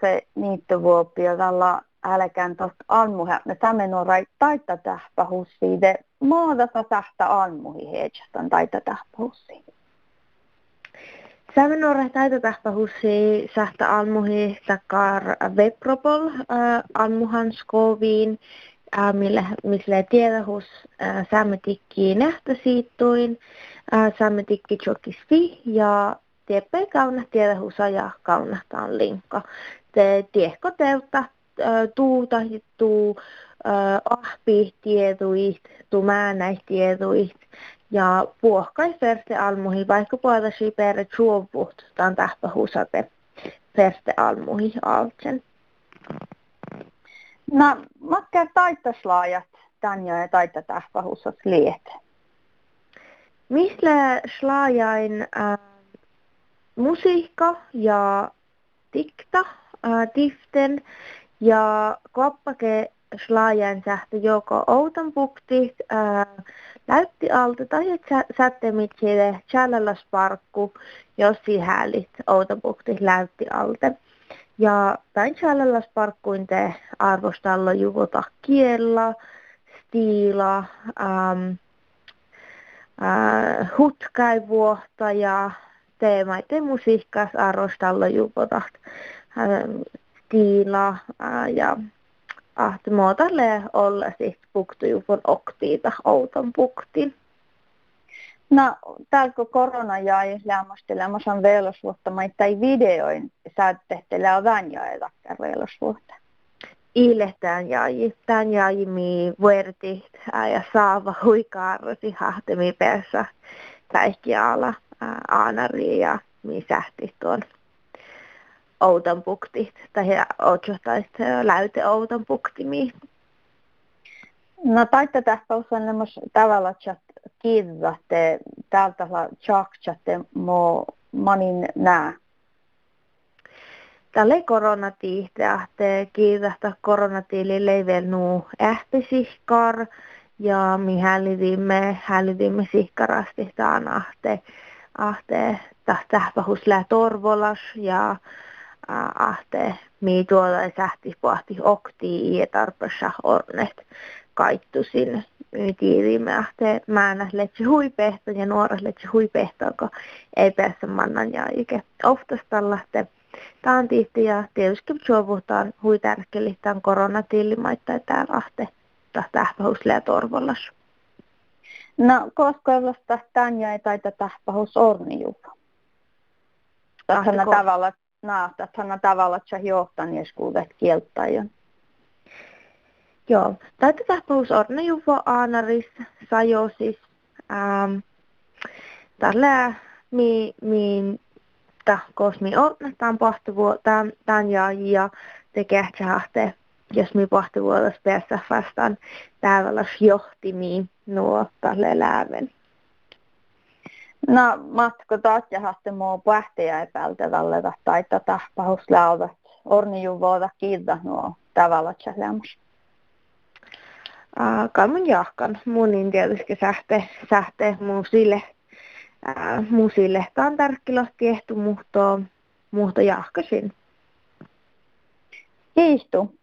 se niittovuopio tällä älkään tuosta almuhe. Me tämän on taita tähpähussiin. Maadata sähtä almuhi heitsastan taita tähpähussiin. Sävenore taita tähpähussiin sähtä almuhi takar webropol äh, almuhan skoviin. Äh, millä, millä tiedahus äh, saamme tikki nähtösiittuin, äh, saamme tikki ja tieppei kauna tiedahusa ja kaunahtaan linkka. Te tiehko teutta tuuta tuu ahpi tietuit, tuu määnäis tietuit ja puohkai ferste almuhi, vaikka puolasi per chuovut, tämän tähpähusate ferste almuhi altsen. No, matka taittaslaajat tän ja taita tähpähusat liet. Millä slaajain äh, musiikka ja tikta äh, tiften ja koppake slaajan sähtä joko outonpukti äh, läytti alta tai sättemit sille challelasparkku, jos hälit outonpukti läytti alta. Ja tämän challelasparkkuin te arvostalla juvota kiellä, stiila, ähm, äh, ja teemaiden musiikkas arvostalla jupotat stiila ja ahti muotalle olla siis puktujupon oktiita outon puktin. No, täällä kun korona jäi lämmöstelemään velosvuotta, mä ei videoin säätettelä on vähän jaeta velosvuotta. Ilehtään jäi, tämän jäi mi vuerti ja saava huikaarrosi hahtemi perässä kaikki ala aanari ja mi sähti tuon outonpukti tai otsohtais läyte outonpuktimi. No taitta tähpäus on lemmos tavalla, että kirjatte täältä tjaksatte mo manin nää. Tälle koronatiihtä te kirjasta koronatiili level nuu ähpisihkar ja mi hällidimme, hällidimme sihkarasti taan ahte, ahte tähpähus lää torvolas ja ahte mi tuolla sähti pohti okti ja tarpeessa ornet kaittusin tiirimme ahte määnä letsi huipehto ja nuoras letsi huipehto, kun ei pääse mannan ja ikä oftastalla te Tämä tihti ja tietysti suovutaan hui tärkeäli tämän koronatillimaita täällä ahte tähpähusle ja torvollas. No, koska tämän jäi taita tähpähus ornijuva. Tähän tavalla naatathan tavalla, että johtan jeskuudet kieltäjän. Joo, tätä tahpaus orna juvo aanaris sajosis. Ähm, tällä mi, mi ta kosmi orna tämän pahtuvuo tämän, ja, tekee hahte, jos mi pahtuvuodas päässä vastaan täällä johtimiin nuo tälle lääven. No matko tatjahatte muu pähtejä epäiltävälle tai tätä pahuslauda ornijuvoida kiiltä nuo tavalla tjälämus. Uh, kalman jahkan. Munin tietysti sähte, sähte muusille, uh, muusille. Tämä on tärkeästi ehtu muhtoa, muhto jahkasin. Kiistu.